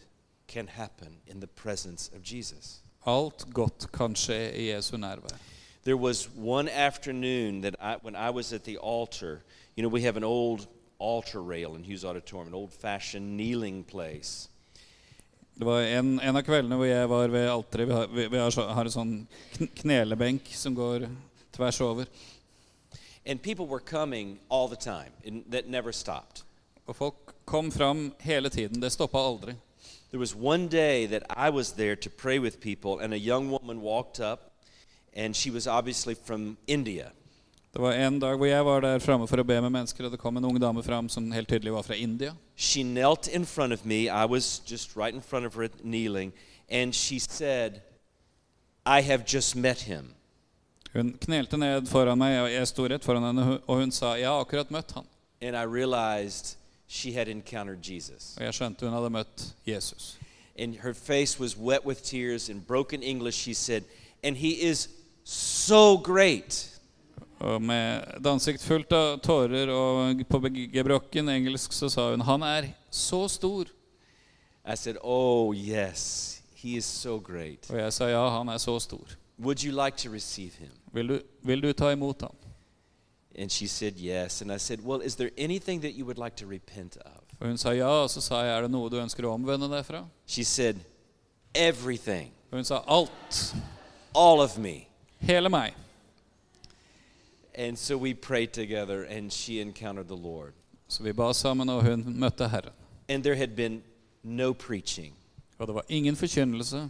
can happen in the presence of Jesus. Alt godt kan skje i Jesu nærvær. There was one afternoon that I, when I was at the altar, you know, we have an old altar rail in Hughes Auditorium, an old fashioned kneeling place. Det var en, en av kveldene hvor jeg var ved alteret. Vi har, vi, har, en sånn knelebenk som går tvers over. And people were coming all the time, that never stopped. Og folk kom fram hele tiden. Det stoppa aldri. There was one day that I was there to pray with people, and a young woman walked up, and she was obviously from India. Det var en dag hvor jeg var der framme for å be med mennesker, og det kom en ung dame fram som helt tydelig var fra India. She knelt in front of me. I was just right in front of her kneeling, and she said, I have just met him. Hun knelte ned foran meg, og jeg sto rett foran henne, og hun sa 'Jeg har akkurat møtt han'. And I realized she had encountered Jesus. Og jeg skjønte hun hadde møtt Jesus. And her face was wet with tears. In broken English, she said, And he is so great. Og med et ansikt fullt av tårer og på gebrokken engelsk så sa hun 'Han er så stor'. I said, Oh, yes, he is so great. Og jeg sa 'Ja, han er så stor'. Would you like to receive him? Vil du, vil du ta imot ham? And she said, Yes. And I said, Well, is there anything that you would like to repent of? Og hun sa ja, og så sa jeg 'Er det noe du ønsker å omvende deg fra?' She said, Everything, Og hun sa 'Alt'. all of me. Hele meg. And so we prayed together, and she encountered the Lord. Så vi ba sammen, og hun møtte Herren. And there had been no preaching Og det var ingen forkynnelse,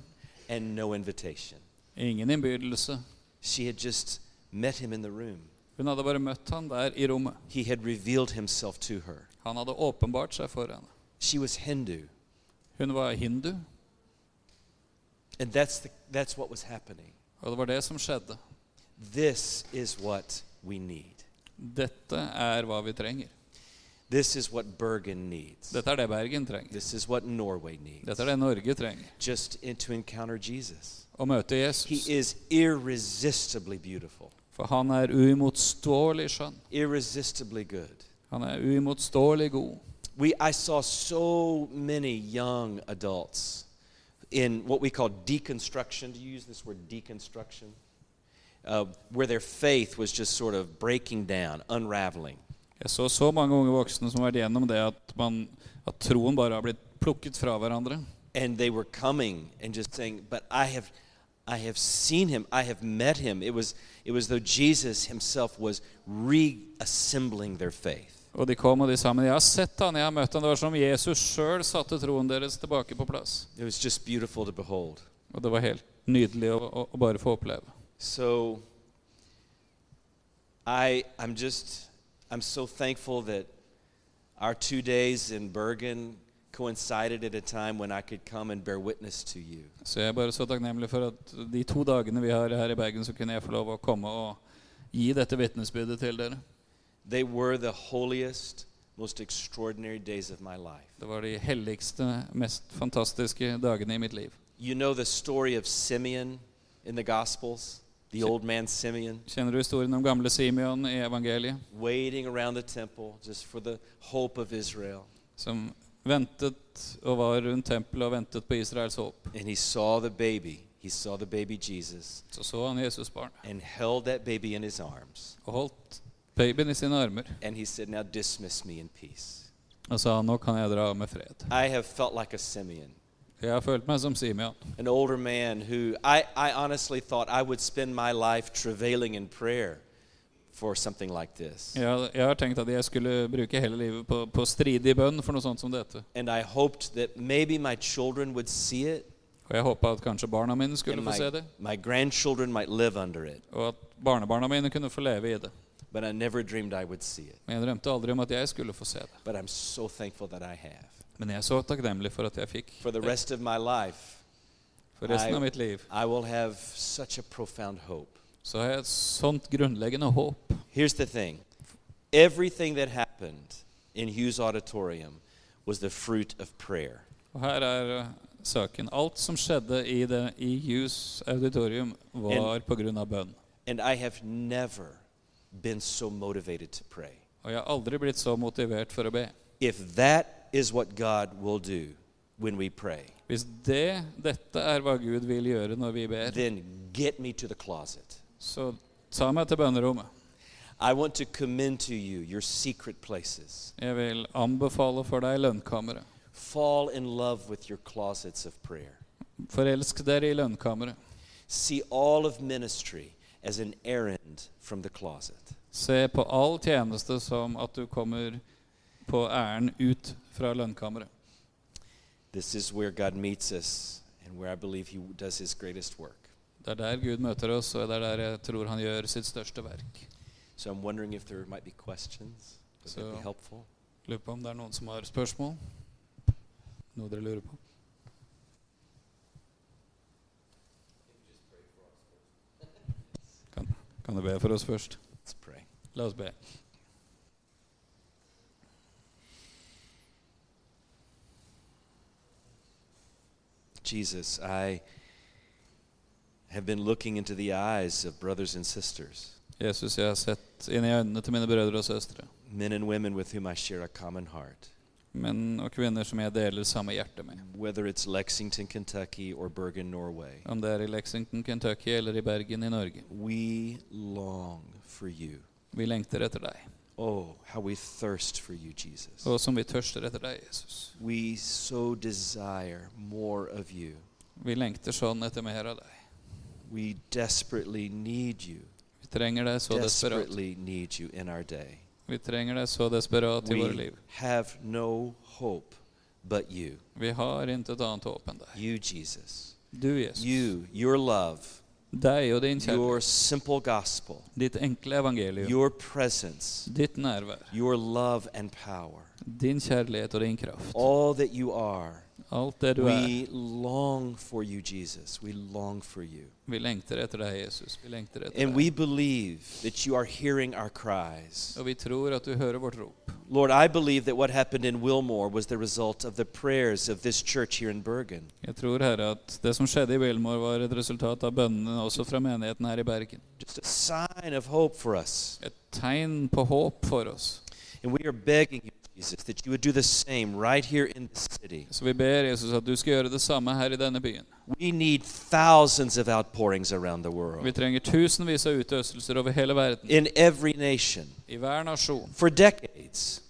and no invitation. ingen innbydelse. She had just met him in the room. Hun hadde bare møtt han der i rommet. He had revealed himself to her. Han hadde åpenbart seg for henne. She was Hindu, Hun var hindu, and that's, the, that's what was happening. og det var det som skjedde. This is what we need. Dette er hva vi trenger. This is what Bergen needs. Dette er det Bergen trenger. This is what Norway needs. Dette er det Norge trenger. Just to encounter Jesus. Å møte He is irresistibly beautiful, For han er uimotståelig skjønn. irresistibly good. Han er uimotståelig god. We, I saw so many young adults in what we call deconstruction. Do you use this word deconstruction? Uh, where their faith was just sort of breaking down, unraveling. Jeg så så mange unge voksne som har vært igjennom det at, man, at troen bare har blitt plukket fra hverandre. And they were coming and just saying, But I have, I have seen him, I have met him. It was, it was though Jesus himself was reassembling their faith. Og de kom og de sa men jeg har sett han, jeg har møtt han. Det var som Jesus sjøl satte troen deres tilbake på plass. It was just beautiful to behold. Og det var helt nydelig å, å, å bare få oppleve. So I, I'm just, I'm so thankful that our two days in Bergen coincided at a time when I could come and bear witness to you. Så jeg er bare så takknemlig for at de to dagene vi har her i Bergen, så kunne jeg få lov å komme og gi dette vitnesbyrdet til dere. They were the holiest, most extraordinary days of my life. Det var de helligste, mest fantastiske dagene i mitt liv. You know the story of Simeon in the Gospels? The old man Simeon, Kjenner du historien om gamle Simeon i evangeliet, waiting around the temple just for the hope of Israel. som ventet og var rundt tempelet og ventet på Israels håp? And he saw the baby he saw the baby Jesus Så så han Jesusbarnet and held that baby in his arms. og holdt babyen i sine armer. And he said, Now dismiss me in peace. Og sa nå kan jeg dra med fred. I have felt like a Simeon, Jeg har følt meg som Simeon. an older man who I, I honestly thought I would spend my life travailing in prayer for something like this. Jeg, jeg har tenkt at jeg skulle bruke hele livet på, på stridig bønn for noe sånt som dette. And I hoped that maybe my children would see it Og jeg håpa at kanskje barna mine skulle and få se my, det, my grandchildren might live under it. og at barnebarna mine kunne få leve i det. But I never dreamed I would see it. Men jeg drømte aldri om at jeg skulle få se det. But I'm so thankful that I have. Men jeg er så takknemlig for at jeg fikk For the rest of my life, For resten av mitt liv I will have such a profound hope. så har jeg et sånt grunnleggende håp. Here's the thing everything that happened in Hughes Auditorium was the fruit of prayer. Og her er uh, saken. Alt som skjedde i, det, i Hughes auditorium, var pga. bønn. And I have never been so motivated to pray. Og jeg har aldri blitt så motivert for å be. If that is what God will do when we pray, Hvis det, dette er hva Gud vil gjøre når vi ber, then get me to the closet. så ta meg til bønnerommet. I want to commend to you your secret places. Jeg vil anbefale for deg lønnkammeret. Fall in love with your closets of prayer. Forelsk dere i lønnkammeret. See all of ministry as an errand from the closet. Se på all tjeneste som at du kommer på æren ut fra lønnkammeret. This is where God meets us and where I believe He does His greatest work. Det er der Gud møter oss, og det er der jeg tror han gjør sitt største verk. So I'm wondering if there might be questions. Would that be So- helpful? Lurer på om det er noen som har spørsmål? Noe dere lurer på? Kan, kan du be for oss først? La oss be. Jesus, I have been looking into the eyes of brothers and sisters, Jesus, jeg har sett inn i øynene til mine brødre og søstre. men and women with whom I share a common heart. Menn og kvinner som jeg deler samme hjerte med. Whether it's Lexington, Kentucky, or Bergen, Norway, Om det er i Lexington, Kentucky eller i Bergen i Norge. we long for you. Vi lengter etter deg. Oh, how we thirst for you, Jesus. Og som vi tørster etter deg, Jesus. We so desire more of you. Vi lengter sånn etter mer av deg. We desperately need you. Vi trenger deg så desperat. Desperately need you in our day. Vi trenger deg så desperat i våre We have no hope but you. Vi har intet annet håp enn deg. You, Jesus. Du, Jesus. You, your love, Deg og din your simple gospel, Ditt enkle evangelium. your presence, Ditt nærvær. your love and power. Din kjærlighet og din kraft. All that you are. Alt det du. We long for you, Jesus. We long for you. Vi etter deg, Jesus. Vi etter And we believe that you are hearing our cries. Og vi tror at du hører vårt rop. Lord, I believe that what happened in Wilmore was the result of the prayers of this church here in Bergen. Jeg tror, Herre, at det som skjedde i Wilmore, var et resultat av bønnene også fra menigheten her i Bergen. Just a sign of hope for us. Et tegn på håp for oss. And we are begging you, Jesus, that you would do the same right here in the city. Så vi ber Jesus at du skal gjøre det samme her i denne byen. We need thousands of outpourings around the Vi world, trenger tusenvis av utøstelser over hele verden. in every nation, I hver nasjon. for decades.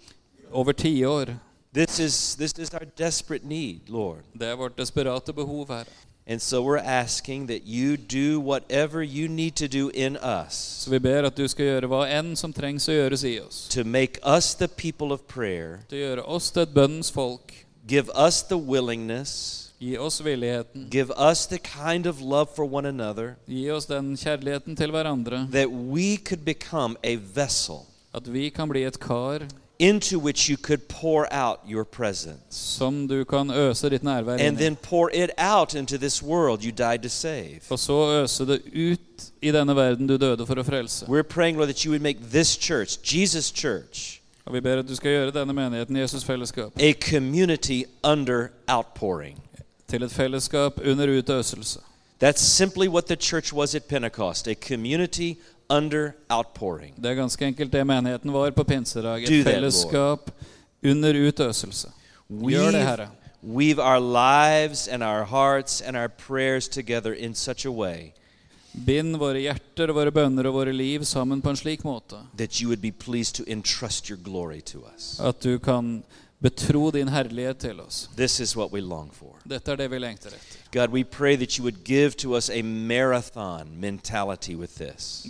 Over tiår. This is, this is our desperate need, Lord. Det er vårt desperate behov her. And so we're asking that you do whatever you need to do in us Så vi ber at du skal gjøre hva enn som trengs å gjøres i oss. to make us the people of prayer, Til å oss bønnens folk. give us the willingness, Gi oss villigheten. give us the kind of love for one another Gi oss den kjærligheten til hverandre. that we could become a vessel At vi kan bli et kar into which you could pour out your presence som du kan øse ditt nærvær and then pour it out into this world you died to save. Og så øse det ut i denne verden du døde for å frelse. We're praying, Lord, that you would make this church, Jesus Church, Og vi ber at du gjøre denne menigheten Jesus a community under outpouring. til et fellesskap under utøselse. That's simply what the church was at Pentecost a community under outpouring. Det er ganske enkelt det menigheten var på pinsedag. Et fellesskap under utøselse. Gjør det, Herre. weave our lives and our hearts and our prayers together in such a way Bind våre hjerter våre bønner og våre liv sammen på en slik måte that you would be pleased to entrust your glory to us. at du kan betro din herlighet til oss. This is what we long for. Dette er det vi lengter etter. God, we pray that you would give to us a marathon mentality with this.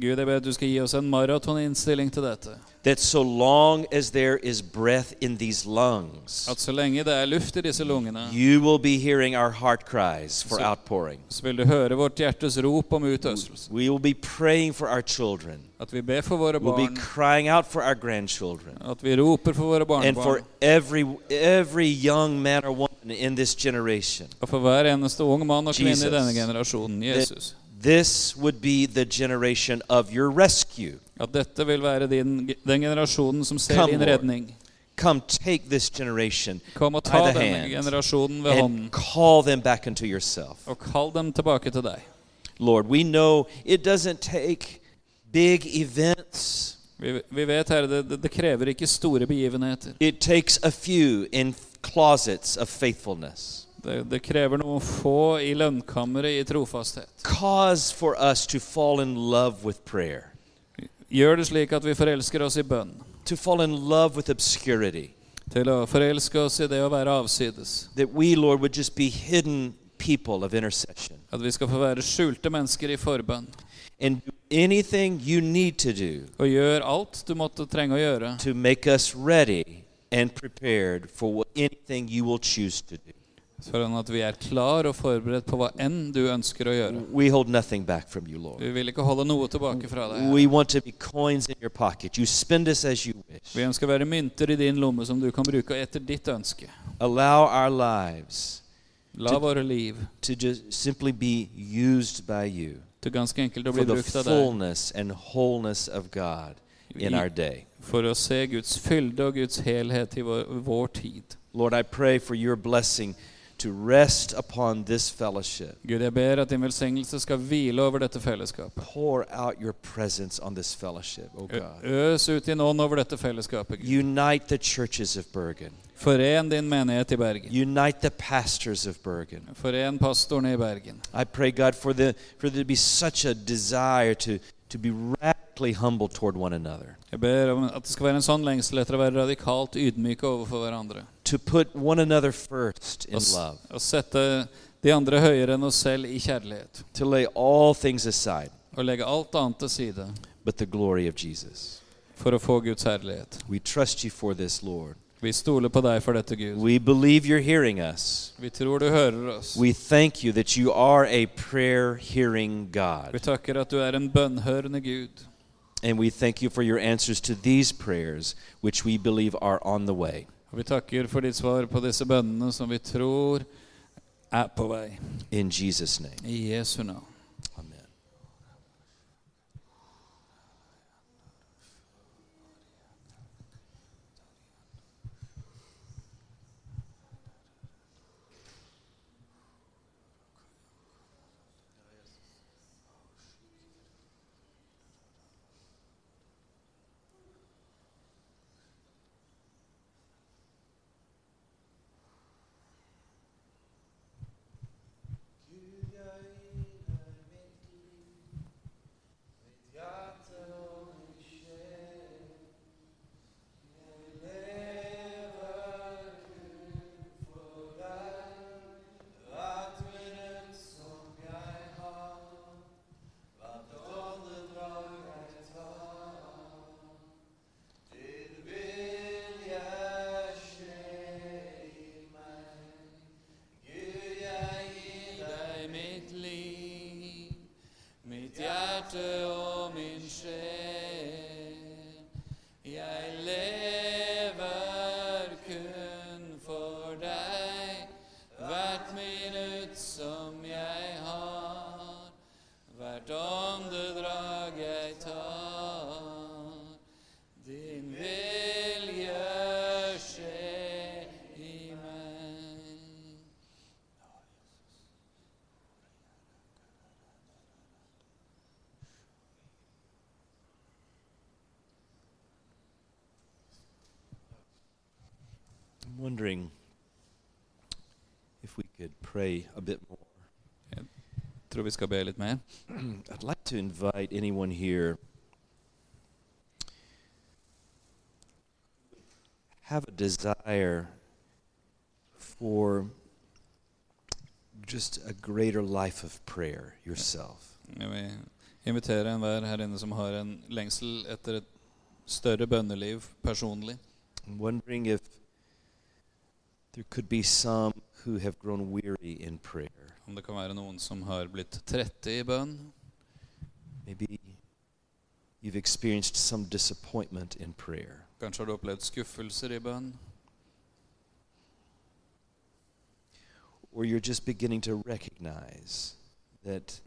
That so long as there is breath in these lungs, At så lenge det er luft i disse lungene, you will be hearing our heart cries for So- outpouring. så vil du høre vårt rop om. We will be praying for our children. At vi ber for våre We'll be crying out for our grandchildren. at vi roper for våre And for every every young man or woman in this generation. Hver eneste ung kvinne Jesus. i denne generasjonen, Jesus. This would be the generation of your rescue. At dette vil være din, den generasjonen som ser Come, din redning. Come take this generation Kom og by ta the denne hand generasjonen ved and hånden call them back into yourself. og kall dem tilbake til deg. Lord, we know it doesn't take big events. Vi, vi vet, Herre, det, det- det krever ikke store begivenheter. It takes a few in closets of faithfulness. Det, det krever noen få i lønnkammeret i trofasthet. Cause for us to fall in love with prayer, Gjør det slik at vi forelsker oss i bønn. to fall in love with obscurity. Til å forelske oss i det å være avsides. That we, Lord, would just be hidden people of intercession At vi skal få være skjulte mennesker i forbønn. and do anything you need to do Og gjør alt du måtte trenge å gjøre to make us ready and prepared for anything you will choose to do. Sånn at vi er klar og forberedt på hva enn du ønsker å gjøre. We hold nothing back from you, Lord. Vi vil ikke holde noe tilbake fra deg. We want to be coins in your pocket. You spend us as you wish. Vi ønsker å være mynter i din lomme som du kan bruke etter ditt ønske. Allow our lives La våre liv to just simply be used by you til ganske enkelt å for bli the brukt av deg and wholeness of God in our day. for å se Guds fylde og Guds helhet i vår, vår tid. Lord, I pray for your blessing to rest upon this fellowship. Gud, jeg ber at din velsignelse skal hvile over dette fellesskapet. Pour out your presence on this fellowship, oh God. Øs ut din ånd over dette fellesskapet. Gud. Unite the churches of Bergen. Foren din menighet i Bergen. Unite the pastors of Bergen. Foren pastorene i Bergen. I pray, God, for, the, for there to be such a desire to, to be radically humble toward one another, Jeg ber om at det skal være en sånn lengsel etter å være radikalt ydmyke overfor hverandre. to put one another first in love, sette de andre høyere enn oss selv i kjærlighet. to lay all things aside Å legge alt annet til side but the glory of Jesus. for å få Guds herlighet. We trust you for this, Lord. Vi stoler på deg for dette, Gud. We believe you're hearing us. Vi tror du hører oss. We thank you that you are a prayer hearing God. Vi takker at du er en bønnhørende Gud. And we thank you for your answers to these prayers, which we believe are on the way. Vi takker for ditt svar på disse bønnene som vi tror er på vei. In Jesus' name. I Jesu navn. If we could pray a bit more. Tror vi skal be litt mer. I'd like to invite anyone here have a desire for just a greater life of prayer yourself. Jeg vil invitere enhver her inne som har en lengsel etter et større bønneliv personlig. I'm wondering if there could be some who have grown weary in prayer. Om det kan være noen som har blitt trette i bønn. Maybe you've experienced some disappointment in prayer. Kanskje har du opplevd skuffelser i bønn. Or you're just beginning to recognize that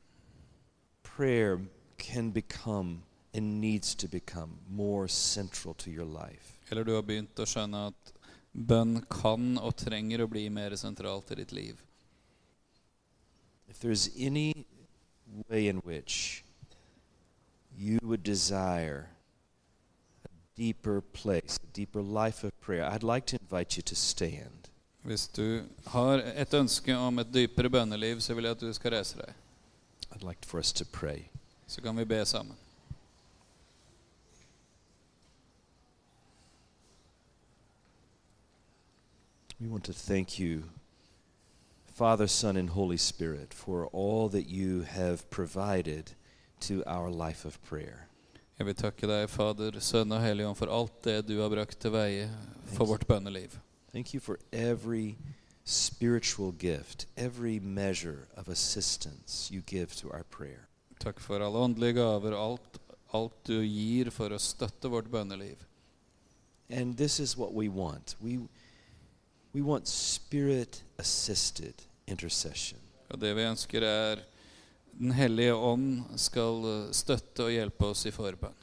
prayer can become and needs to become more central to your life. Eller du har begynt å skjønne at bønn kan og trenger å bli mer sentralt i ditt liv. If there's any way in which you would desire a deeper place, a deeper life of prayer, I'd like to invite you to stand. Hvis du har et ønske om et dypere bønneliv, så vil jeg at du skal reise deg. I'd like for us to pray. Så kan vi be sammen. We want to thank you, Father, Son, and Holy Spirit, for all that you have provided to our life of prayer. Jeg vil takke deg, Fader, Sønn og Hellig Ånd, for alt det du har brakt til veie for vårt bønneliv. Thank you for every spiritual gift, every measure of assistance you give to our prayer. Takk for alle åndelige gaver, alt, alt du gir for å støtte vårt bønneliv. And this is what we want. We, we want spirit assisted intercession. Og det vi ønsker, er Den hellige ånd skal eh, støtte og hjelpe oss i forbønn.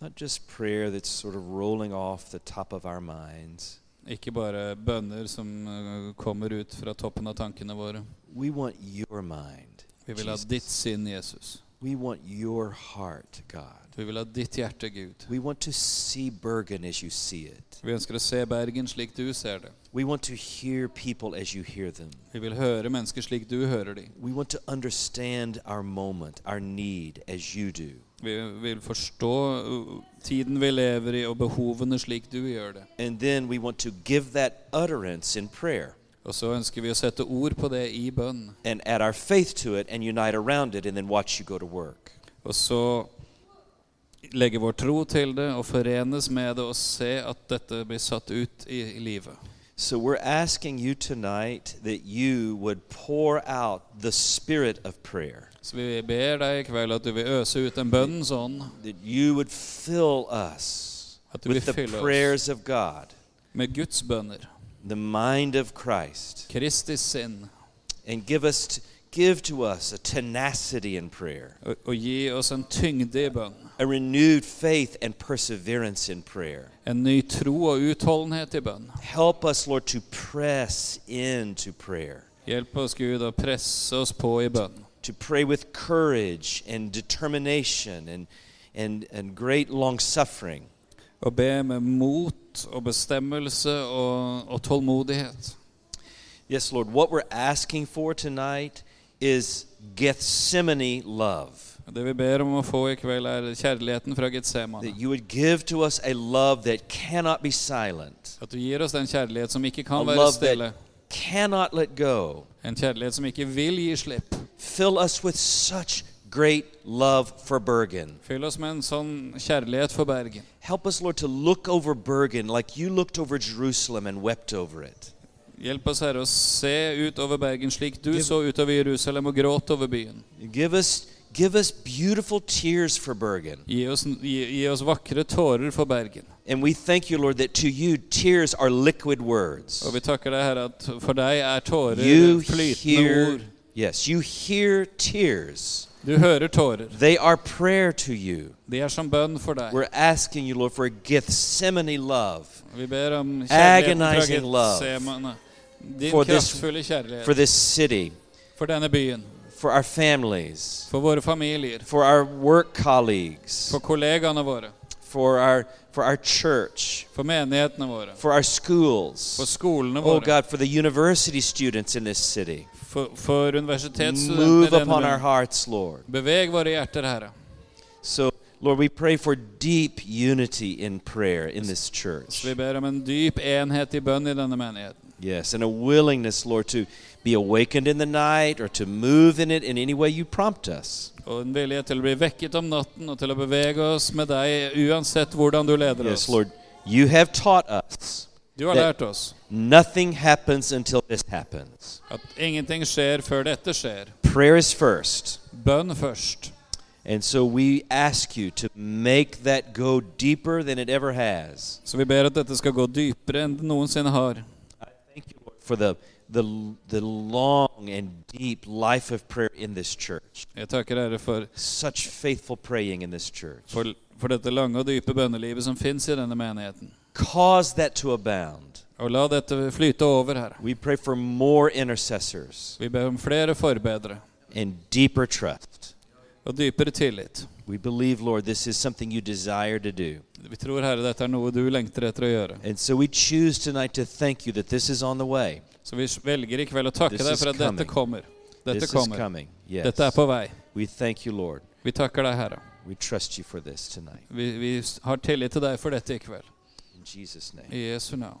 Not just prayer that's sort of rolling off the top of our minds. Ikke bare bønner som eh, kommer ut fra toppen av tankene våre. We want your mind. Vi vil ha ditt sinn, Jesus. We want your heart, God. Vi vil ha ditt hjerte, Gud. We want to see Bergen as you see it. Vi ønsker å se Bergen slik du ser det. We want to hear people as you hear them. Vi vil høre mennesker slik du hører dem. We want to understand our moment, our need as you do. Vi vil forstå uh, tiden vi lever i, og behovene slik du gjør det. And then we want to give that utterance in prayer Og så ønsker vi å sette ord på det i bønn. and add our faith to it and unite around it and then watch you go to work. Og så legge vår tro til det og forenes med det og se at dette blir satt ut i, i livet. So we're asking you tonight that you would pour out the spirit of prayer, Så vi ber deg i kveld at du vil øse ut en bønn sånn. that you would fill us with the prayers of God, med Guds bønner, the mind of Christ, Kristi sinn, and give us give to us a tenacity in prayer, og, og gi oss en tyngde i bønn. A renewed faith and perseverance in prayer. En ny tro og utholdenhet i bønn. Help us, Lord, to press into prayer, Hjelp oss, Gud, å presse oss på i bønn. to pray with courage and determination and, and, and great long suffering. Og be med mot og bestemmelse og, og tålmodighet. Yes, Lord, what we're asking for tonight is Gethsemane love. Det vi ber om å få i kveld, er kjærligheten fra Getsemane. That you would give to us a love that cannot be silent, At du gir oss den kjærlighet som ikke a kan være stille. cannot let go. En kjærlighet som ikke vil gi slipp. Fill us with such great love for Bergen. Fyll oss med en sånn kjærlighet for Bergen. Help us, Lord, to look over Bergen like you looked over Jerusalem and wept over it. Hjelp oss, Herre, å se ut over Bergen slik du så utover Jerusalem og gråt over byen. Give us, give us beautiful tears for Bergen. Gi oss, gi, gi oss vakre tårer for Bergen. And we thank you, Lord, that to you tears are liquid words. Og vi takker deg, Herre, at for deg er tårer You hear, ord. yes, you hear tears. Du hører tårer. They are prayer to you. De er som bønn for deg. We're asking you, Lord, for a Gethsemane love Vi ber om Agonizing love for this- for this city, for denne byen, for our families, for våre familier, for our work colleagues, for kollegaene våre, for our, for our church, for menighetene våre, for our schools. for skolene Oh God, for the university students in this city. for, for Move upon our hearts, Lord. Beveg våre hjerter, Herre. So, Lord, we pray for deep unity in prayer in this church. vi ber om en dyp enhet i bønn i denne menigheten. Yes, and a willingness, Lord, to be awakened in the night or to move in it in any way you prompt us. Og en vilje til å bli vekket om natten og til å bevege oss med deg uansett hvordan du leder Yes. Lord, you have taught us Du har Det- lært oss nothing happens until this happens. at ingenting skjer før dette skjer. Prayer is first. Bønn først. And so we ask you to make that go deeper than it ever has. Så vi ber at dette skal gå dypere enn det noensinne har. I thank you, Lord, for the, the, the long and deep life of prayer in this church. Jeg takker Herre for, Such faithful praying in this church. for, for dette lange og dype bønnelivet som fins i denne menigheten. Cause that to abound. Og la dette flyte over, Herre. We pray for more intercessors Vi ber om flere forbedere and deeper trust. og dypere tillit. We believe, Lord, this is something you desire to do. Vi tror, Herre, dette er noe du lengter etter å gjøre. And so we choose tonight to thank you that this is on the way. Så vi velger i kveld å takke This deg is for at coming. dette kommer. Dette this is kommer. coming. Yes. Dette er på vei. We thank you, Lord. Vi takker deg, Herre. We trust you for this tonight. Vi, vi har tillit til deg for dette i kveld. In Jesus' name. I Jesu navn.